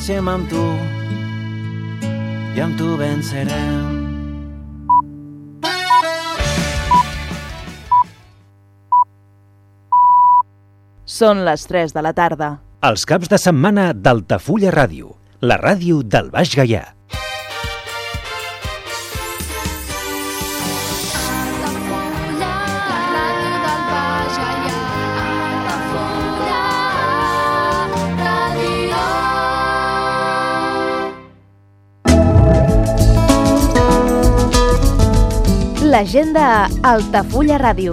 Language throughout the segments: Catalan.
naixem amb tu i amb tu vencerem. Són les 3 de la tarda. Els caps de setmana d'Altafulla Ràdio, la ràdio del Baix Gaià. L'agenda a Altafulla Ràdio.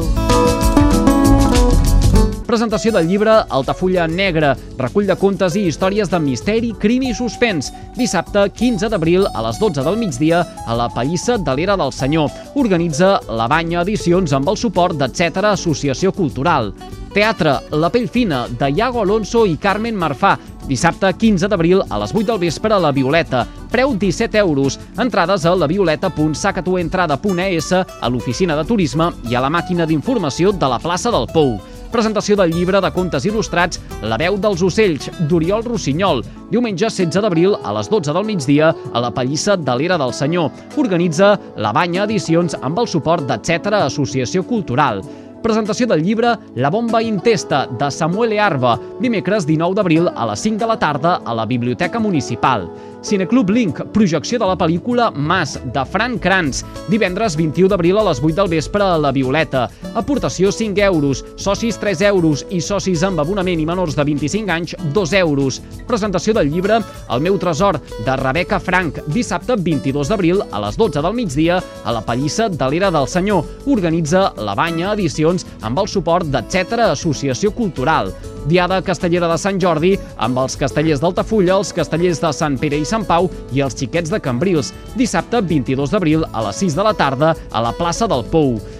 Presentació del llibre Altafulla Negra, recull de contes i històries de misteri, crim i suspens. Dissabte 15 d'abril a les 12 del migdia a la Pallissa de l'Era del Senyor. Organitza la Banya Edicions amb el suport d'Etcètera Associació Cultural. Teatre La pell fina, de Iago Alonso i Carmen Marfà, dissabte 15 d'abril a les 8 del vespre a la Violeta. Preu 17 euros. Entrades a lavioleta.sacatuentrada.es, a l'oficina de turisme i a la màquina d'informació de la plaça del Pou. Presentació del llibre de contes il·lustrats La veu dels ocells, d'Oriol Rossinyol, diumenge 16 d'abril a les 12 del migdia a la Pallissa de l'Era del Senyor. Organitza la Banya Edicions amb el suport d'Etcètera Associació Cultural. Presentació del llibre La bomba intesta, de Samuel Earba, dimecres 19 d'abril a les 5 de la tarda a la Biblioteca Municipal. Cineclub Link, projecció de la pel·lícula Mas, de Fran Kranz, divendres 21 d'abril a les 8 del vespre a la Violeta. Aportació 5 euros, socis 3 euros i socis amb abonament i menors de 25 anys 2 euros. Presentació del llibre El meu tresor, de Rebecca Frank, dissabte 22 d'abril a les 12 del migdia a la Pallissa de l'Era del Senyor. Organitza la Banya Edicions amb el suport d'Etcètera Associació Cultural. Diada Castellera de Sant Jordi amb els castellers d'Altafulla, els castellers de Sant Pere i Sant Pau i els xiquets de Cambrils. Dissabte 22 d'abril a les 6 de la tarda a la plaça del Pou.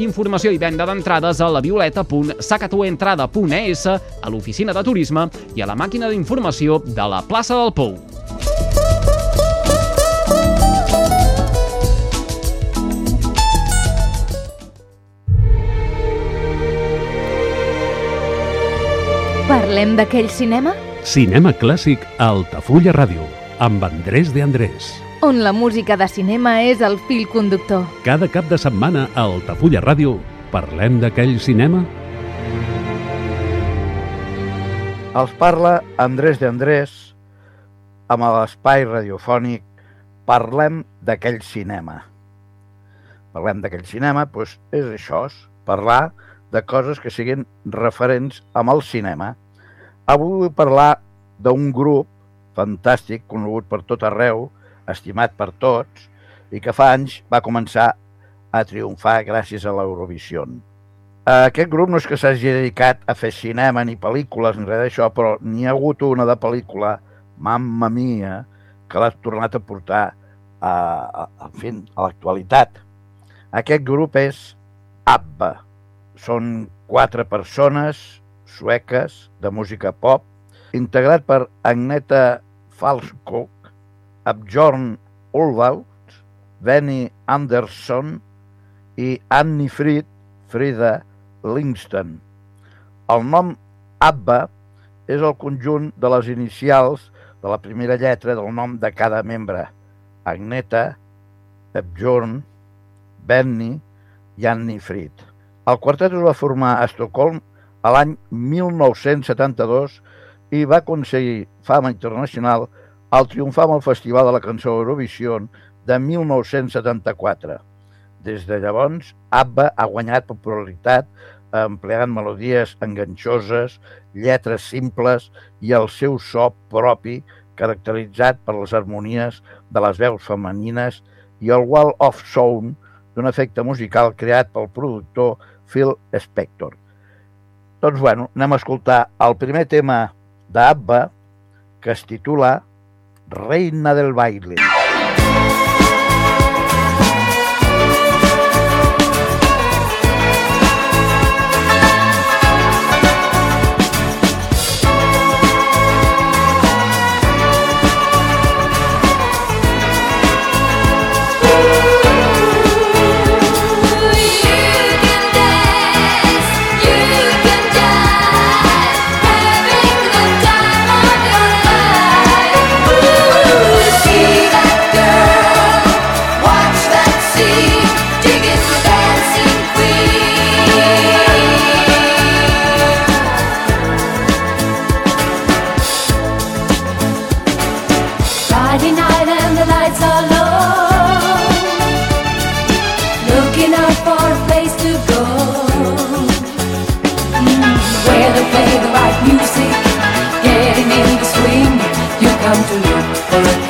Informació i venda d'entrades a lavioleta.sacatuentrada.es, a l'oficina de turisme i a la màquina d'informació de la plaça del Pou. Parlem d'aquell cinema Cinema clàssic a Altafulla Ràdio, amb Andrés de Andrés. On la música de cinema és el fil conductor. Cada cap de setmana a Altafulla Ràdio parlem d'aquell cinema Els parla Andrés de Andrés amb l'espai radiofònic Parlem d'aquell cinema. Parlem d'aquell cinema, doncs és això, és parlar de coses que siguin referents amb el cinema. Avui vull parlar d'un grup fantàstic, conegut per tot arreu, estimat per tots, i que fa anys va començar a triomfar gràcies a l'Eurovisió. Aquest grup no és que s'hagi dedicat a fer cinema ni pel·lícules ni res d'això, però n'hi ha hagut una de pel·lícula, Mamma Mia, que l'ha tornat a portar a, a, fi, a l'actualitat. Aquest grup és ABBA. Són quatre persones sueques de música pop, integrat per Agneta Abjorn Ulvaut, Benny Andersson i Annie Fried, Frida Lingston. El nom ABBA és el conjunt de les inicials de la primera lletra del nom de cada membre. Agneta, Ebjorn, Benny i Annie Fried. El quartet es va formar a Estocolm a l'any 1972 i va aconseguir fama internacional al triomfar amb el Festival de la Cançó Eurovisió de 1974. Des de llavors, ABBA ha guanyat popularitat empleant melodies enganxoses, lletres simples i el seu so propi caracteritzat per les harmonies de les veus femenines i el wall of sound d'un efecte musical creat pel productor Phil Spector. Doncs, bueno, anem a escoltar el primer tema d'ABBA que es titula Reina del Baile. Play the right music. Getting in the swing. You come to look for a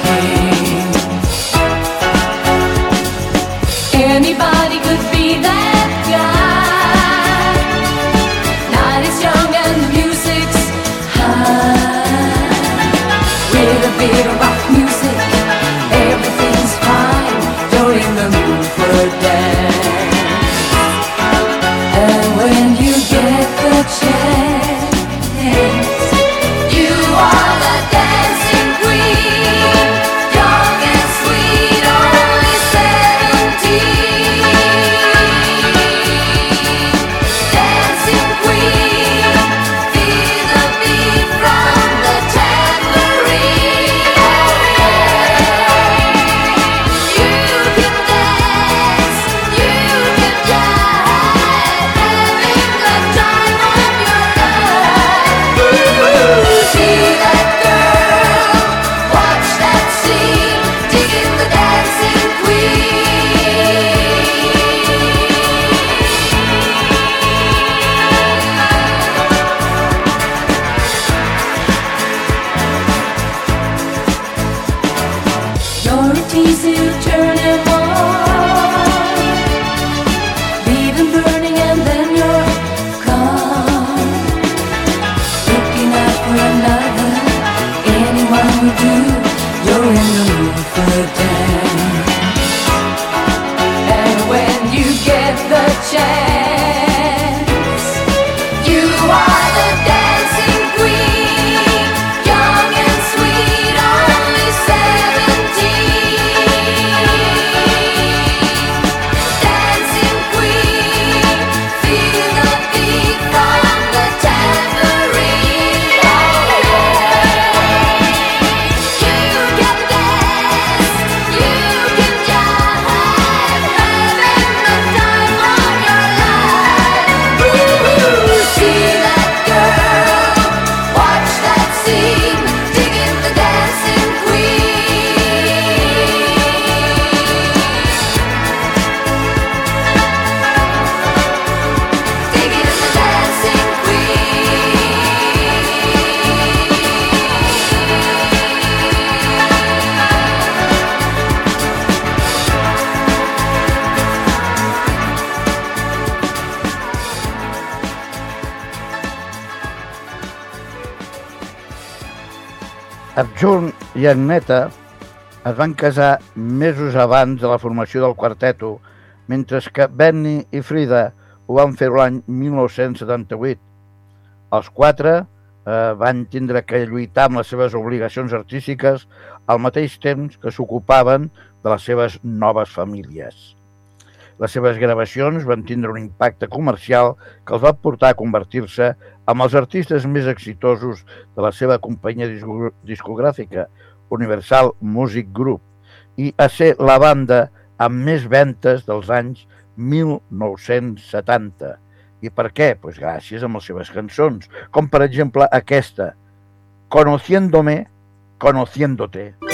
the i Agneta es van casar mesos abans de la formació del quarteto, mentre que Benny i Frida ho van fer l'any 1978. Els quatre eh, van tindre que lluitar amb les seves obligacions artístiques al mateix temps que s'ocupaven de les seves noves famílies. Les seves gravacions van tindre un impacte comercial que els va portar a convertir-se amb els artistes més exitosos de la seva companyia disco- discogràfica, Universal Music Group, i a ser la banda amb més ventes dels anys 1970. I per què? Pues gràcies a les seves cançons, com per exemple aquesta, Conociéndome, Conociéndote. No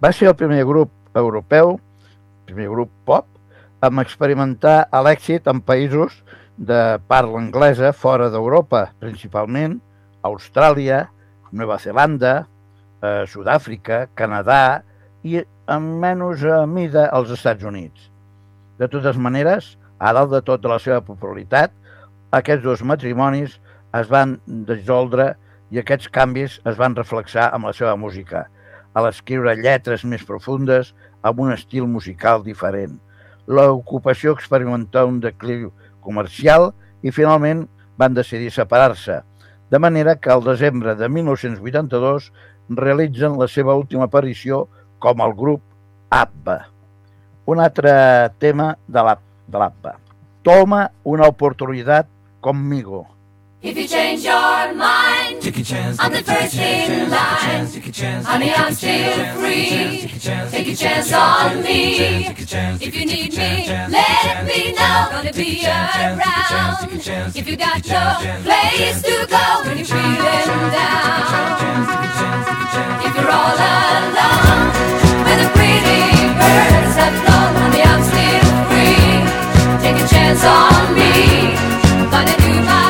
Va ser el primer grup europeu, primer grup pop, amb experimentar a l'èxit en països de parla anglesa fora d'Europa, principalment Austràlia, Nova Zelanda, eh, Sud-àfrica, Canadà i amb menys eh, mida als Estats Units. De totes maneres, a dalt de tot de la seva popularitat, aquests dos matrimonis es van dissoldre i aquests canvis es van reflexar amb la seva música, a l'escriure lletres més profundes amb un estil musical diferent. L'ocupació experimentà un decliu comercial i finalment van decidir separar-se, de manera que al desembre de 1982 realitzen la seva última aparició com el grup ABBA. Un altre tema de l'ABBA. Toma una oportunitat conmigo. If you change your mind, I'm the first in line. Honey, I'm still free. Take a chance on me. If you need me, let me know. Gonna be around. If you got no place to go when you're feeling down. If you're all alone, when the pretty birds have flown, honey, I'm still free. Take a chance on me. Gonna do my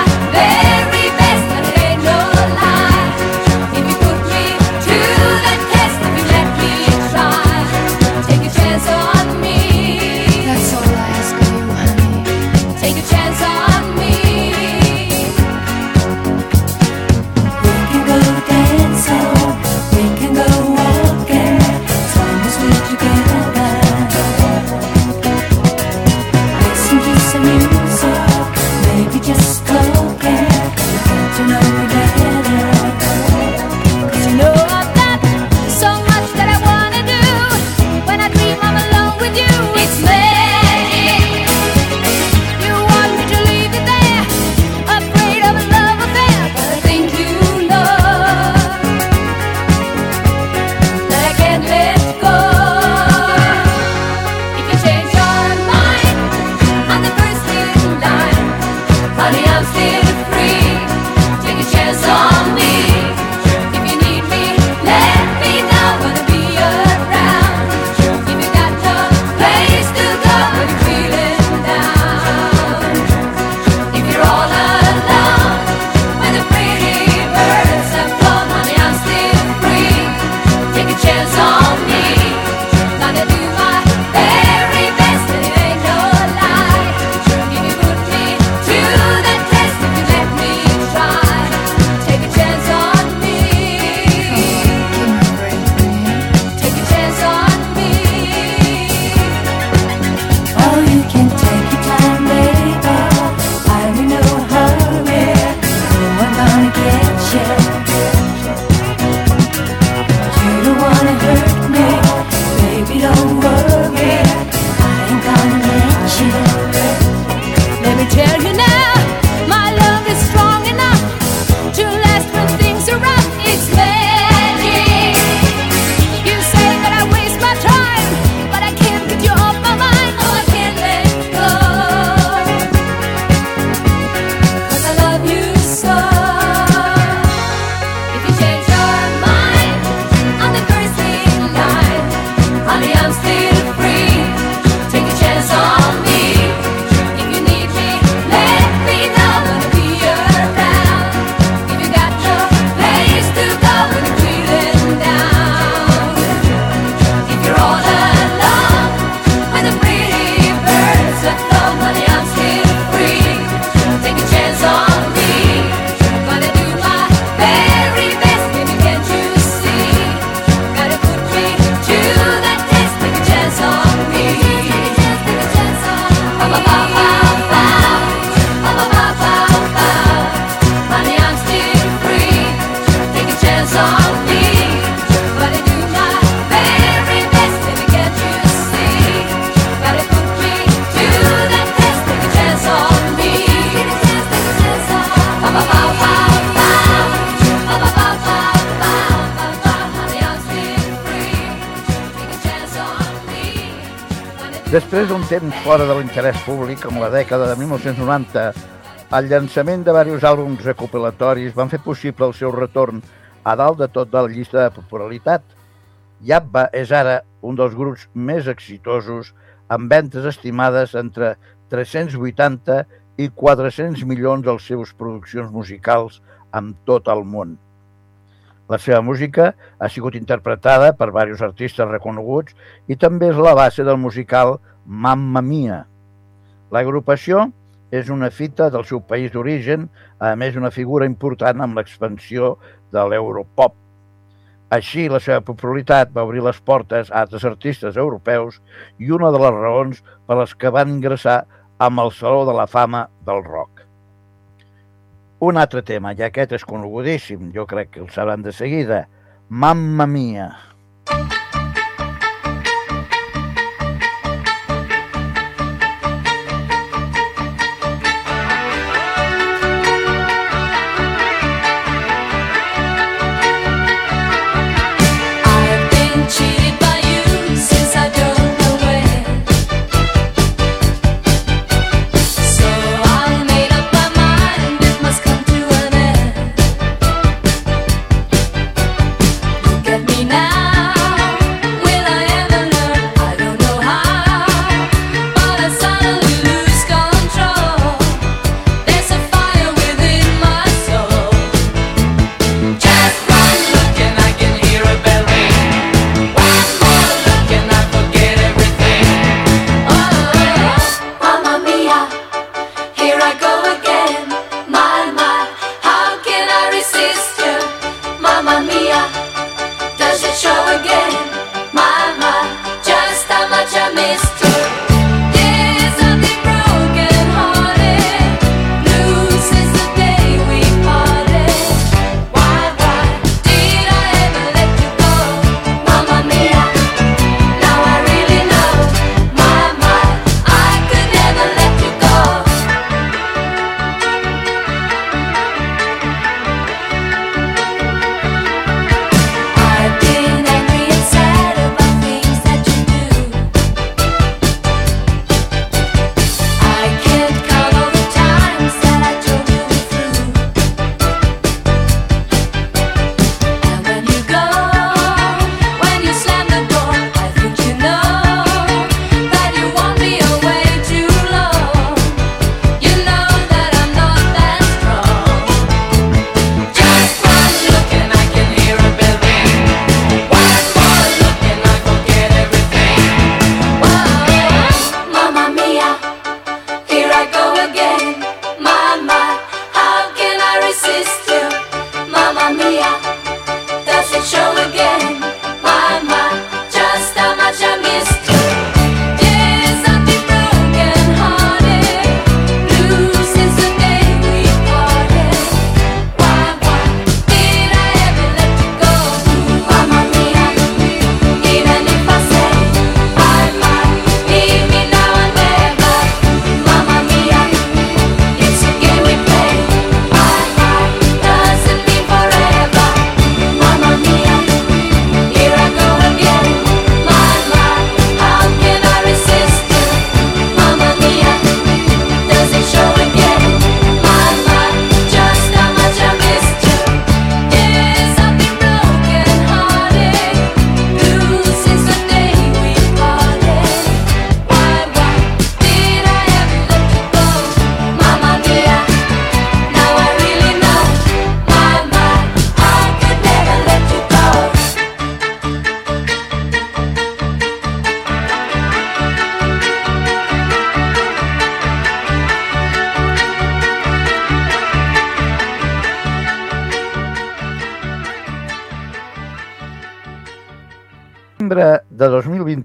Temps fora de l'interès públic, com la dècada de 1990, el llançament de diversos àlbums recopilatoris van fer possible el seu retorn a dalt de tot de la llista de popularitat. Yappa és ara un dels grups més exitosos amb ventes estimades entre 380 i 400 milions als seus produccions musicals amb tot el món. La seva música ha sigut interpretada per diversos artistes reconeguts i també és la base del musical Mamma Mia. L'agrupació és una fita del seu país d'origen, a més una figura important amb l'expansió de l'Europop. Així, la seva popularitat va obrir les portes a altres artistes europeus i una de les raons per les que van ingressar amb el Saló de la Fama del Rock. Un altre tema, i aquest és conegudíssim, jo crec que el sabran de seguida, Mamma Mia.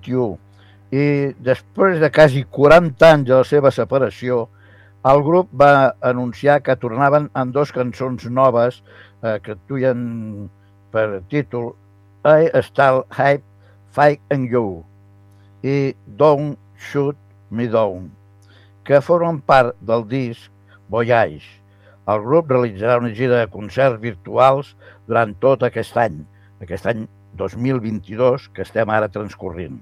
2021 i després de quasi 40 anys de la seva separació, el grup va anunciar que tornaven amb dos cançons noves eh, que duien per títol I Still Hype Fight and You i Don't Shoot Me Down, que formen part del disc Voyage. El grup realitzarà una gira de concerts virtuals durant tot aquest any, aquest any 2022 que estem ara transcorrent.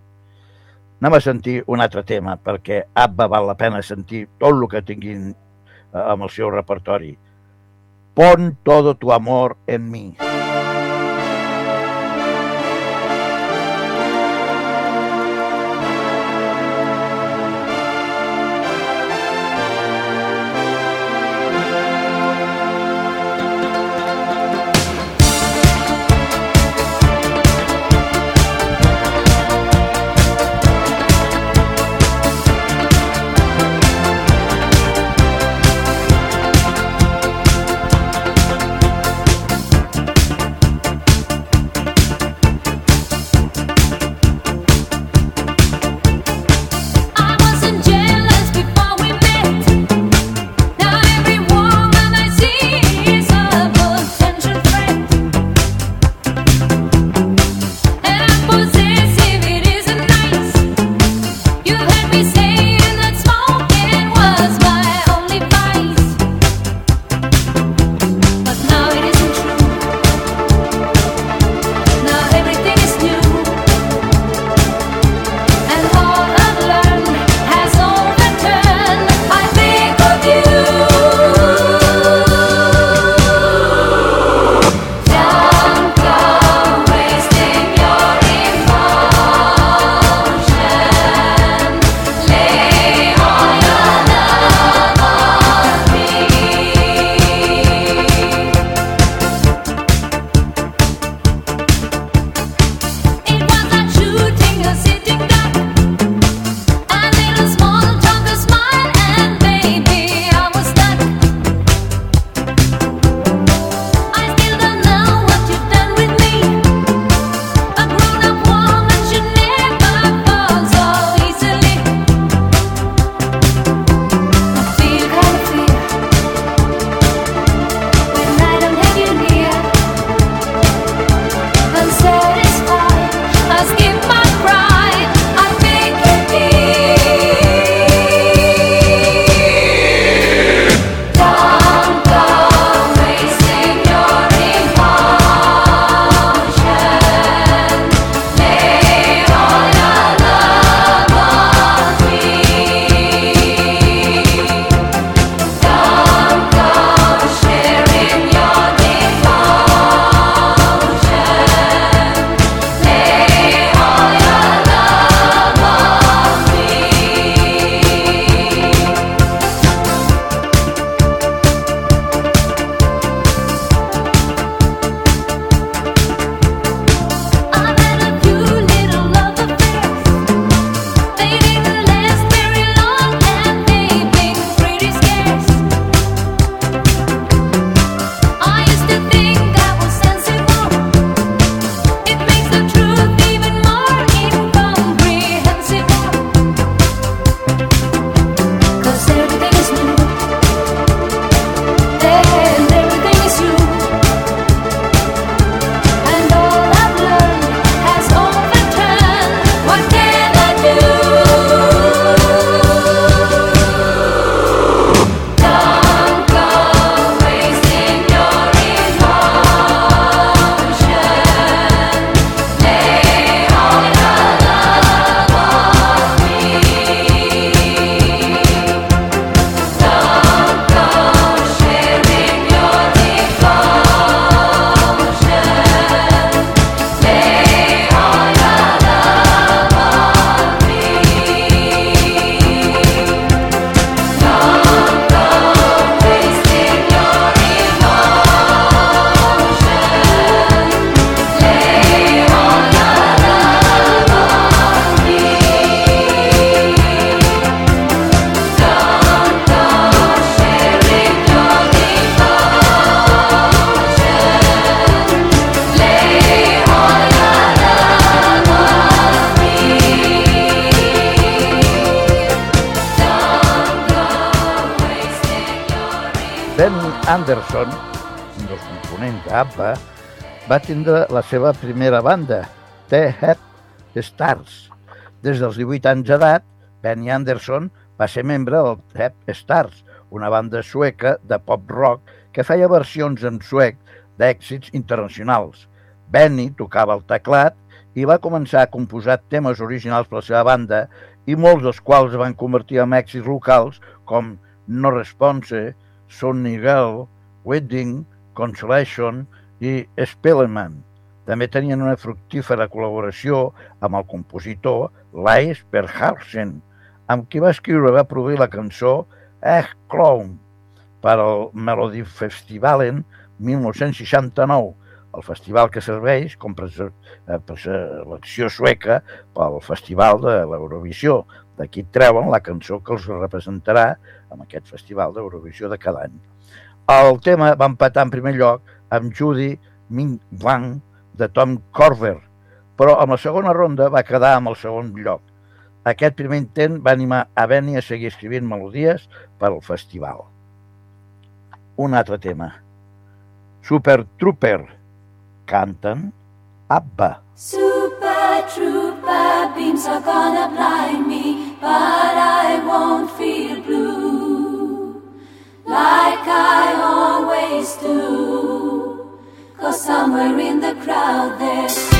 Anem a sentir un altre tema, perquè Abba val la pena sentir tot el que tinguin eh, amb el seu repertori. Pon todo tu amor en mi. Pon todo tu amor en mi. Tampa, va tindre la seva primera banda, The Head Stars. Des dels 18 anys d'edat, Benny Anderson va ser membre del Head Stars, una banda sueca de pop-rock que feia versions en suec d'èxits internacionals. Benny tocava el teclat i va començar a composar temes originals per la seva banda i molts dels quals van convertir en èxits locals com No Response, Sonny Girl, Wedding, Consolation i Spellman. També tenien una fructífera col·laboració amb el compositor Lais Perharsen, amb qui va escriure va produir la cançó Eh, Clown per al Melody Festival en 1969, el festival que serveix com per eh, selecció sueca pel Festival de l'Eurovisió. D'aquí treuen la cançó que els representarà en aquest Festival d'Eurovisió de cada any. El tema va empatar en primer lloc amb Judy Ming Wang de Tom Corver, però amb la segona ronda va quedar amb el segon lloc. Aquest primer intent va animar a Benny a seguir escrivint melodies per al festival. Un altre tema. Super Trooper. Canten ABBA. Super Trooper, beams are gonna blind me, but I won't feel blue like I always do. or somewhere in the crowd there.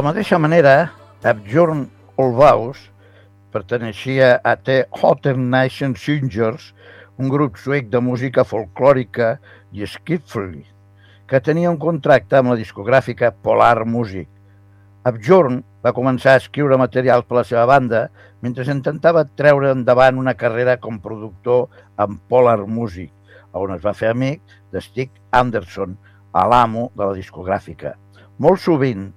La mateixa manera, Abjorn Olvaus perteneixia a The Hotter Nation Singers, un grup suec de música folclòrica i skiffle, que tenia un contracte amb la discogràfica Polar Music. Abjorn va començar a escriure material per la seva banda mentre intentava treure endavant una carrera com productor amb Polar Music, on es va fer amic de Stig Anderson, a l'amo de la discogràfica. Molt sovint,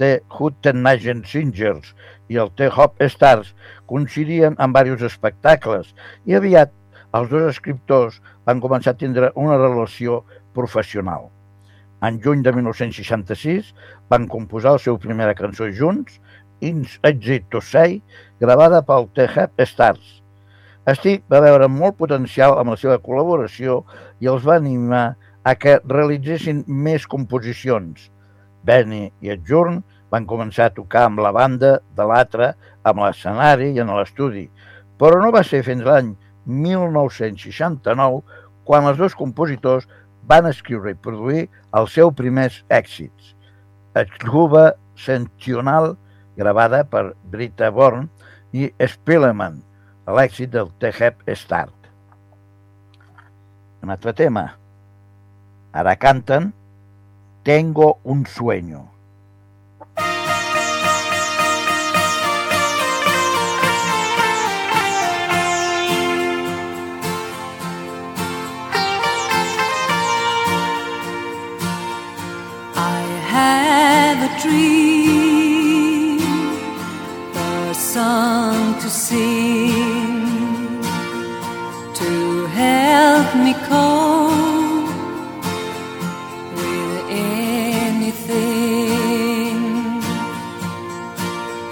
The Huttenhagen Singers i el The Hop Stars coincidien en diversos espectacles i aviat els dos escriptors van començar a tindre una relació professional. En juny de 1966 van composar la seva primera cançó junts, Ins Exit to Say, gravada pel The Hop Stars. Stig va veure molt potencial amb la seva col·laboració i els va animar a que realitzessin més composicions. Benny i Adjourn van començar a tocar amb la banda de l'altre, amb l'escenari i en l'estudi, però no va ser fins l'any 1969 quan els dos compositors van escriure i produir els seus primers èxits. Escuba Sensional, gravada per Brita Born, i Spilleman, l'èxit del The Hep Start. Un altre tema. Ara canten Tengo un sueño. Dream, a song to sing, to help me cope with anything.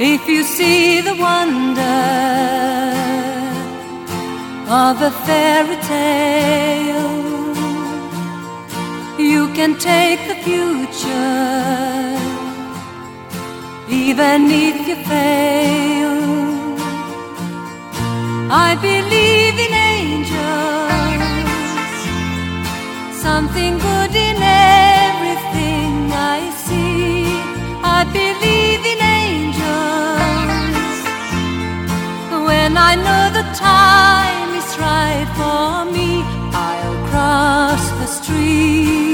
If you see the wonder of a fairy tale, you can take the future, even if you fail. I believe in angels, something good in everything I see. I believe in angels when I know the time is right for me. I'll cross the stream.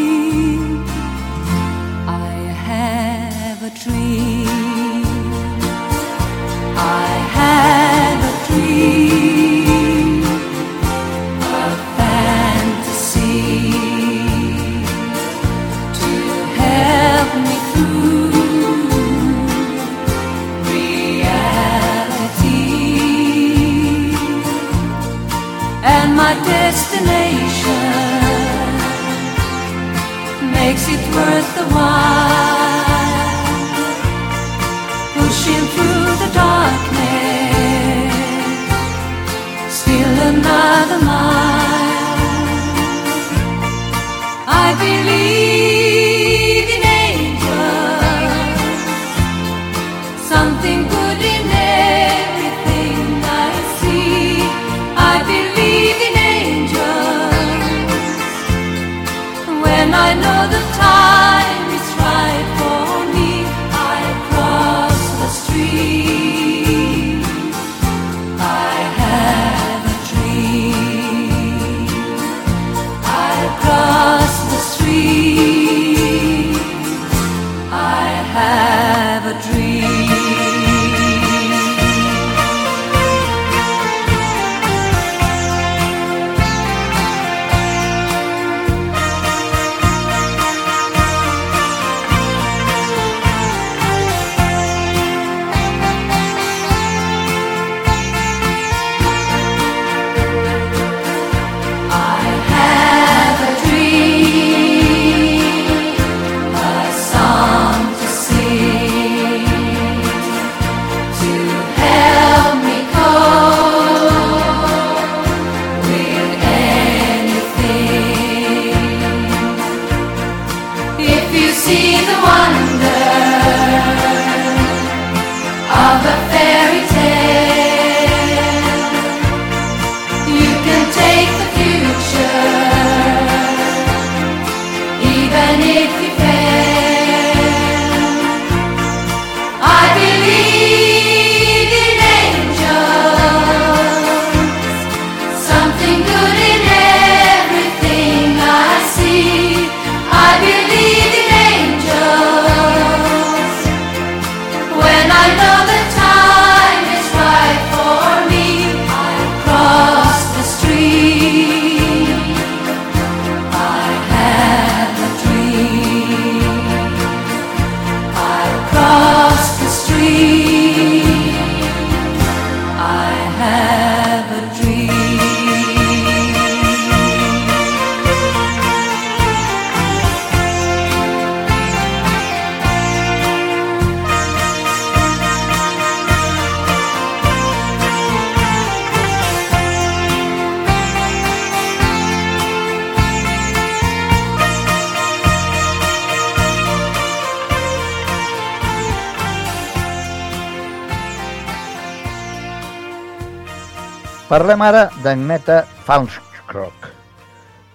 Parlem ara d'Agneta Faunskrock.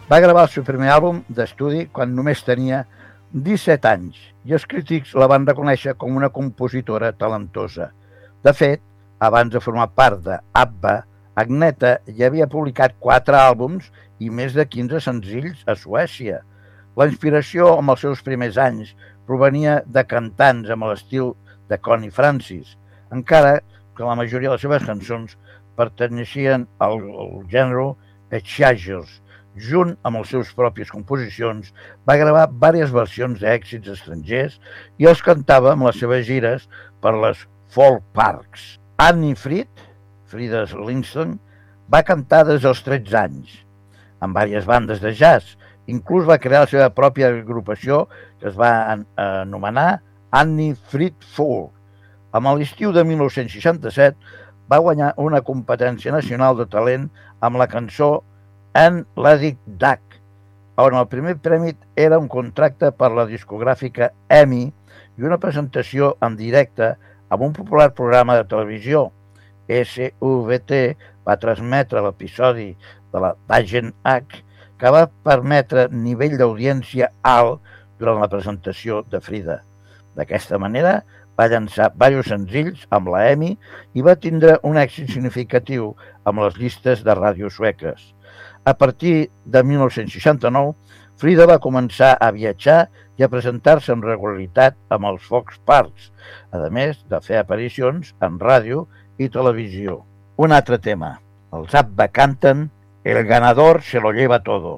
Va gravar el seu primer àlbum d'estudi quan només tenia 17 anys i els crítics la van reconèixer com una compositora talentosa. De fet, abans de formar part de ABBA, Agneta ja havia publicat quatre àlbums i més de 15 senzills a Suècia. La inspiració amb els seus primers anys provenia de cantants amb l'estil de Connie Francis, encara que la majoria de les seves cançons perteneixien al, al gènere Etchagers. Junt amb les seves pròpies composicions, va gravar diverses versions d'èxits estrangers i els cantava amb les seves gires per les folk parks. Annie Fried, Frida Linston, va cantar des dels 13 anys, amb diverses bandes de jazz. Inclús va crear la seva pròpia agrupació que es va an- anomenar Annie Fried Four. Amb l'estiu de 1967 va guanyar una competència nacional de talent amb la cançó Let It Duck, on el primer premi era un contracte per la discogràfica EMI i una presentació en directe amb un popular programa de televisió. SVT va transmetre l'episodi de la D'Agent H que va permetre nivell d'audiència alt durant la presentació de Frida. D'aquesta manera, va llançar diversos senzills amb la EMI i va tindre un èxit significatiu amb les llistes de ràdio sueques. A partir de 1969, Frida va començar a viatjar i a presentar-se amb regularitat amb els Fox Parks, a més de fer aparicions en ràdio i televisió. Un altre tema. Els Abba canten El ganador se lo lleva todo.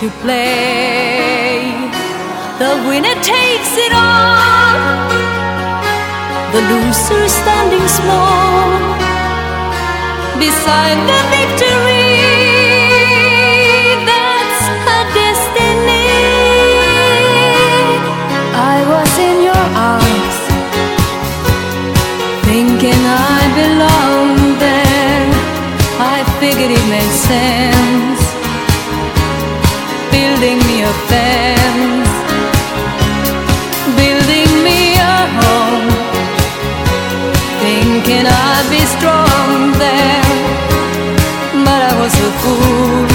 to play. The winner takes it all, the loser standing small beside the victory. That's her destiny. I was in your arms, thinking I belonged there. I figured it made sense building me a fence, building me a home, thinking I'd be strong there, but I was a fool,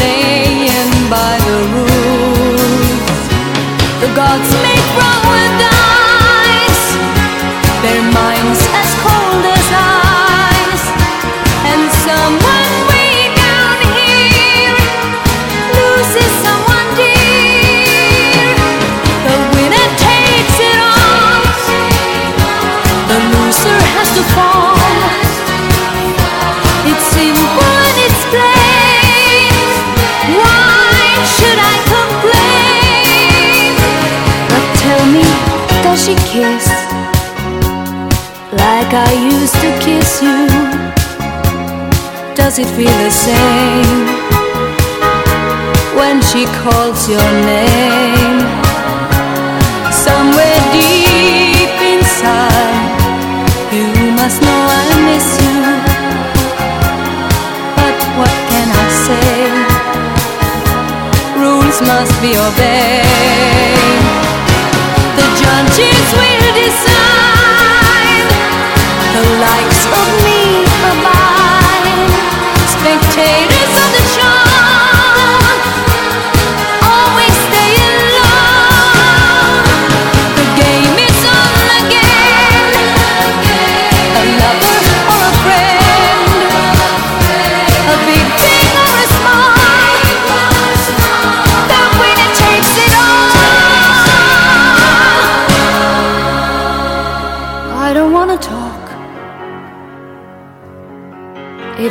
laying by the rules. The gods I used to kiss you? Does it feel the same when she calls your name? Somewhere deep inside, you must know I miss you. But what can I say? Rules must be obeyed. The judges will decide the likes of me abide. Spectators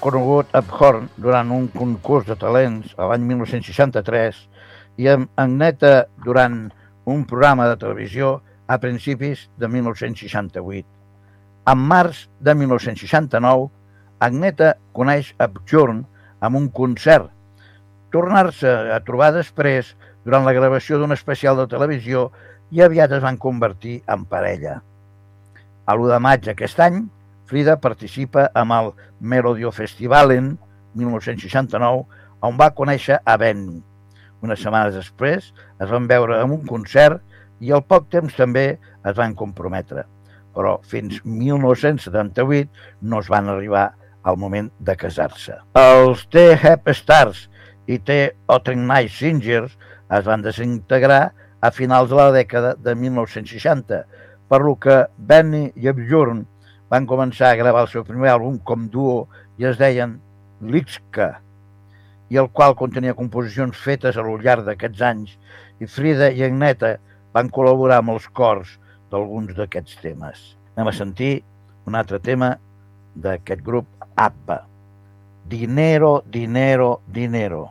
Conegut Abhorn durant un concurs de talents a l'any 1963 i amb Agneta durant un programa de televisió a principis de 1968. En març de 1969, Agneta coneix Abjorn amb un concert. Tornar-se a trobar després durant la gravació d'un especial de televisió i aviat es van convertir en parella. A l'1 de maig d'aquest any, Frida participa amb el Festivalen 1969, on va conèixer a Benny. Unes setmanes després es van veure en un concert i al poc temps també es van comprometre. Però fins 1978 no es van arribar al moment de casar-se. Els The Hep Stars i The Otten Night Singers es van desintegrar a finals de la dècada de 1960, per lo que Benny i Bjorn van començar a gravar el seu primer àlbum com duo i es deien Lixka, i el qual contenia composicions fetes a llarg d'aquests anys, i Frida i Agneta van col·laborar amb els cors d'alguns d'aquests temes. Anem a sentir un altre tema d'aquest grup ABBA. Dinero, dinero, dinero.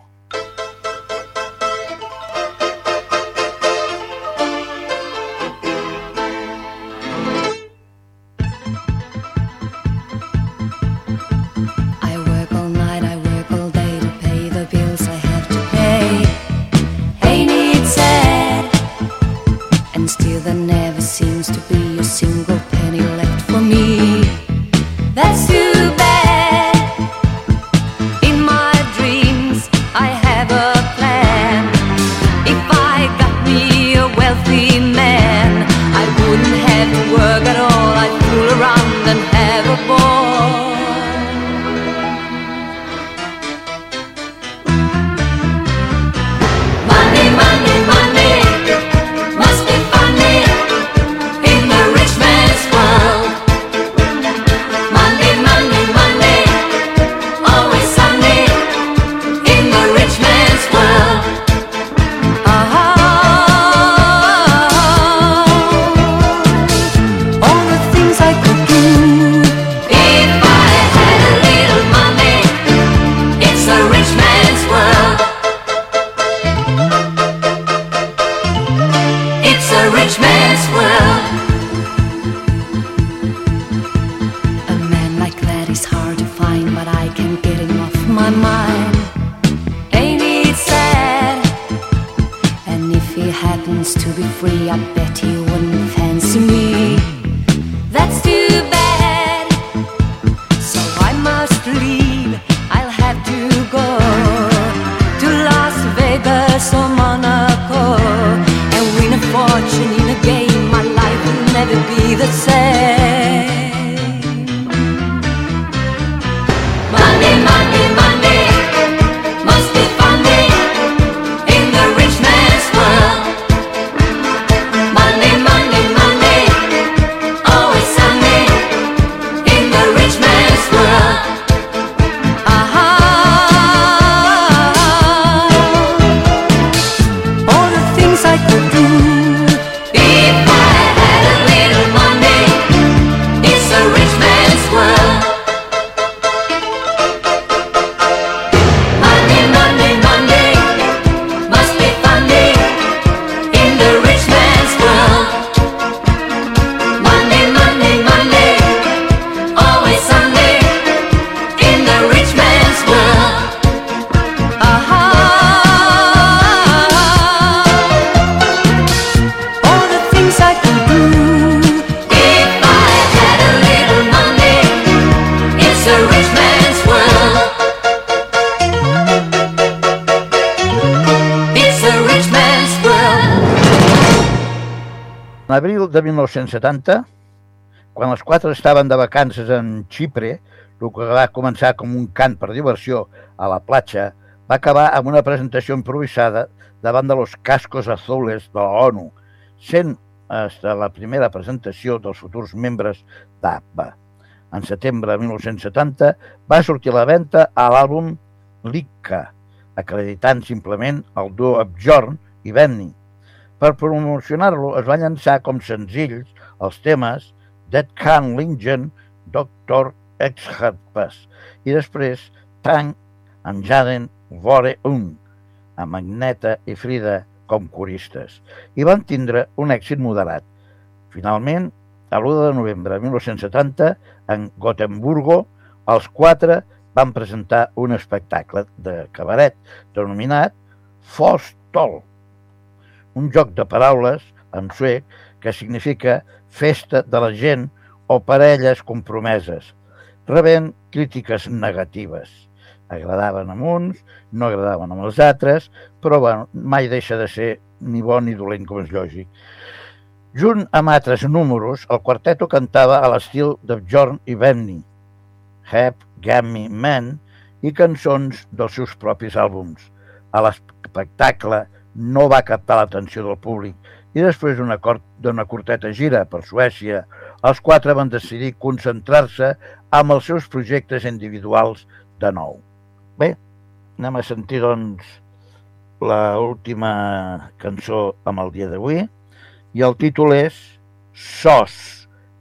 1970, quan els quatre estaven de vacances en Xipre, el que va començar com un cant per diversió a la platja, va acabar amb una presentació improvisada davant de los cascos azules de la ONU, sent hasta la primera presentació dels futurs membres d'ABBA. En setembre de 1970 va sortir a la venda a l'àlbum Licca, acreditant simplement el duo Bjorn i Benny. Per promocionar-lo es van llançar com senzills els temes Dead Can Lingen, Doctor Exharpas i després Tang en Jaden Vore Un, amb Magneta i Frida com coristes, i van tindre un èxit moderat. Finalment, a l'1 de novembre de 1970, en Gotemburgo, els quatre van presentar un espectacle de cabaret denominat Fostol, un joc de paraules en suec que significa festa de la gent o parelles compromeses, rebent crítiques negatives. Agradaven amb uns, no agradaven amb els altres, però bueno, mai deixa de ser ni bon ni dolent, com és lògic. Junt amb altres números, el quarteto cantava a l'estil de Bjorn i Benny, Hep, Gammy Man i cançons dels seus propis àlbums. A l'espectacle no va captar l'atenció del públic i després d'una d'una curteta gira per Suècia, els quatre van decidir concentrar-se amb els seus projectes individuals de nou. Bé, anem a sentir, doncs, la última cançó amb el dia d'avui i el títol és SOS,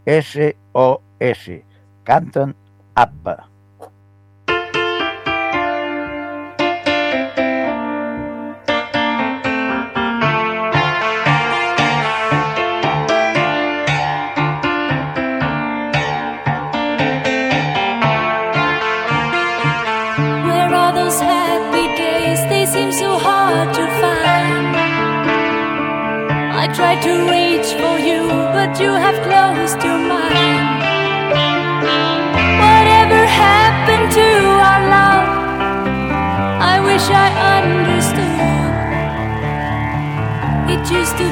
S-O-S, canten ABBA. Tried to reach for you, but you have closed your mind. Whatever happened to our love? I wish I understood. It used to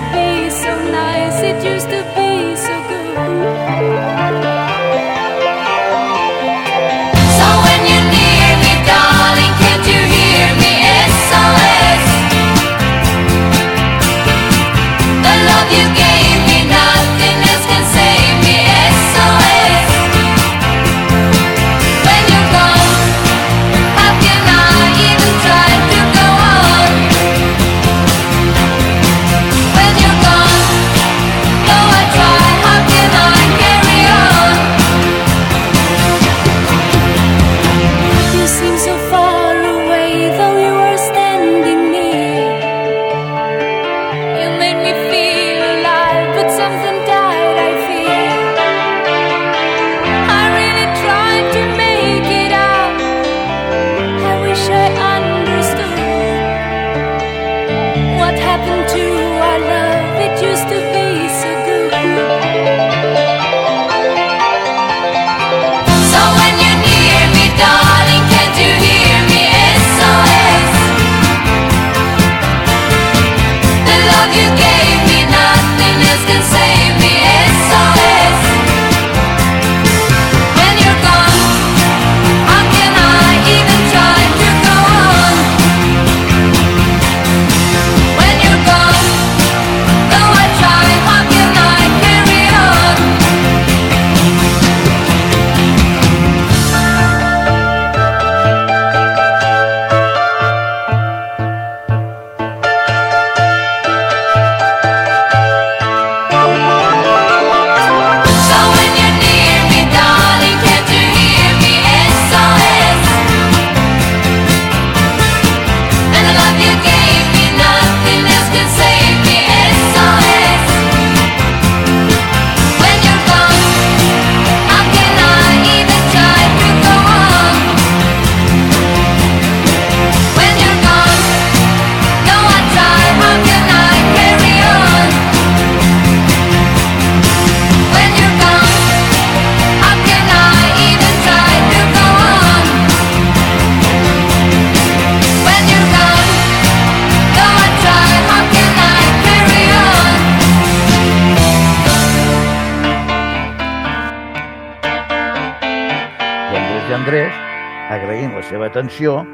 atenció,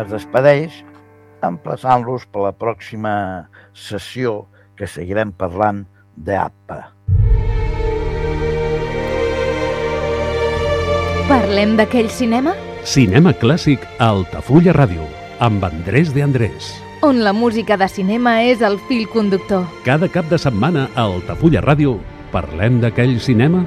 es despedeix emplaçant-los per la pròxima sessió que seguirem parlant d'APA. Parlem d'aquell cinema? Cinema clàssic a Altafulla Ràdio, amb Andrés de Andrés. On la música de cinema és el fil conductor. Cada cap de setmana a Altafulla Ràdio parlem d'aquell cinema?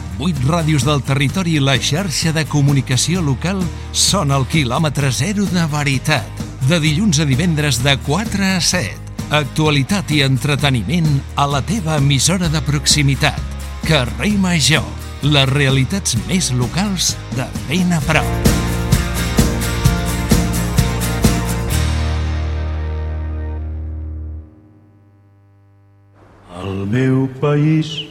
Vuit ràdios del territori i la xarxa de comunicació local són el quilòmetre zero de veritat. De dilluns a divendres de 4 a 7. Actualitat i entreteniment a la teva emissora de proximitat. Carrer Major. Les realitats més locals de ben a prop. Al meu país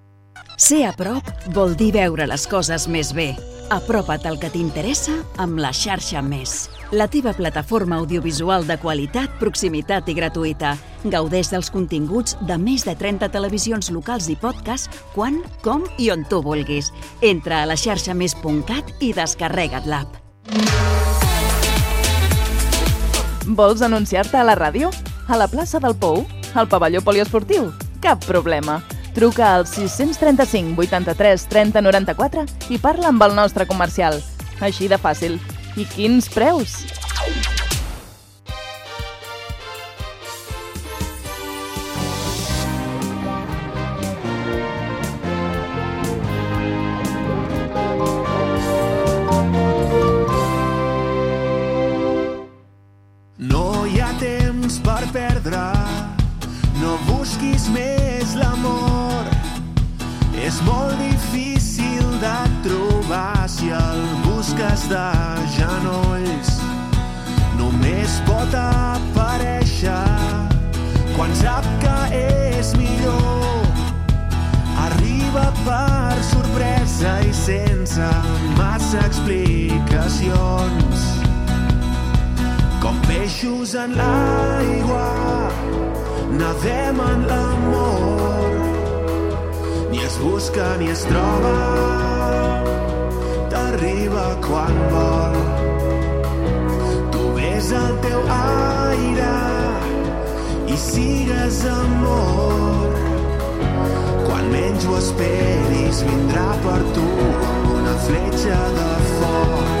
Ser a prop vol dir veure les coses més bé. Apropa't al que t'interessa amb la xarxa Més. La teva plataforma audiovisual de qualitat, proximitat i gratuïta. Gaudeix dels continguts de més de 30 televisions locals i podcast quan, com i on tu vulguis. Entra a la xarxa més.cat i descarrega't l'app. Vols anunciar-te a la ràdio? A la plaça del Pou? Al pavelló poliesportiu? Cap problema. Truca al 635 83 30 94 i parla amb el nostre comercial. Així de fàcil. I quins preus? No hi ha temps per perdre, no busquis més molt difícil de trobar si el busques de genolls. Només pot aparèixer quan sap que és millor. Arriba per sorpresa i sense massa explicacions. Com peixos en l'aigua, nadem en l'amor. Busca ni es troba, t'arriba quan vol. Tu ves el teu aire i sigues amor. Quan menys ho esperis, vindrà per tu amb una fletxa de foc.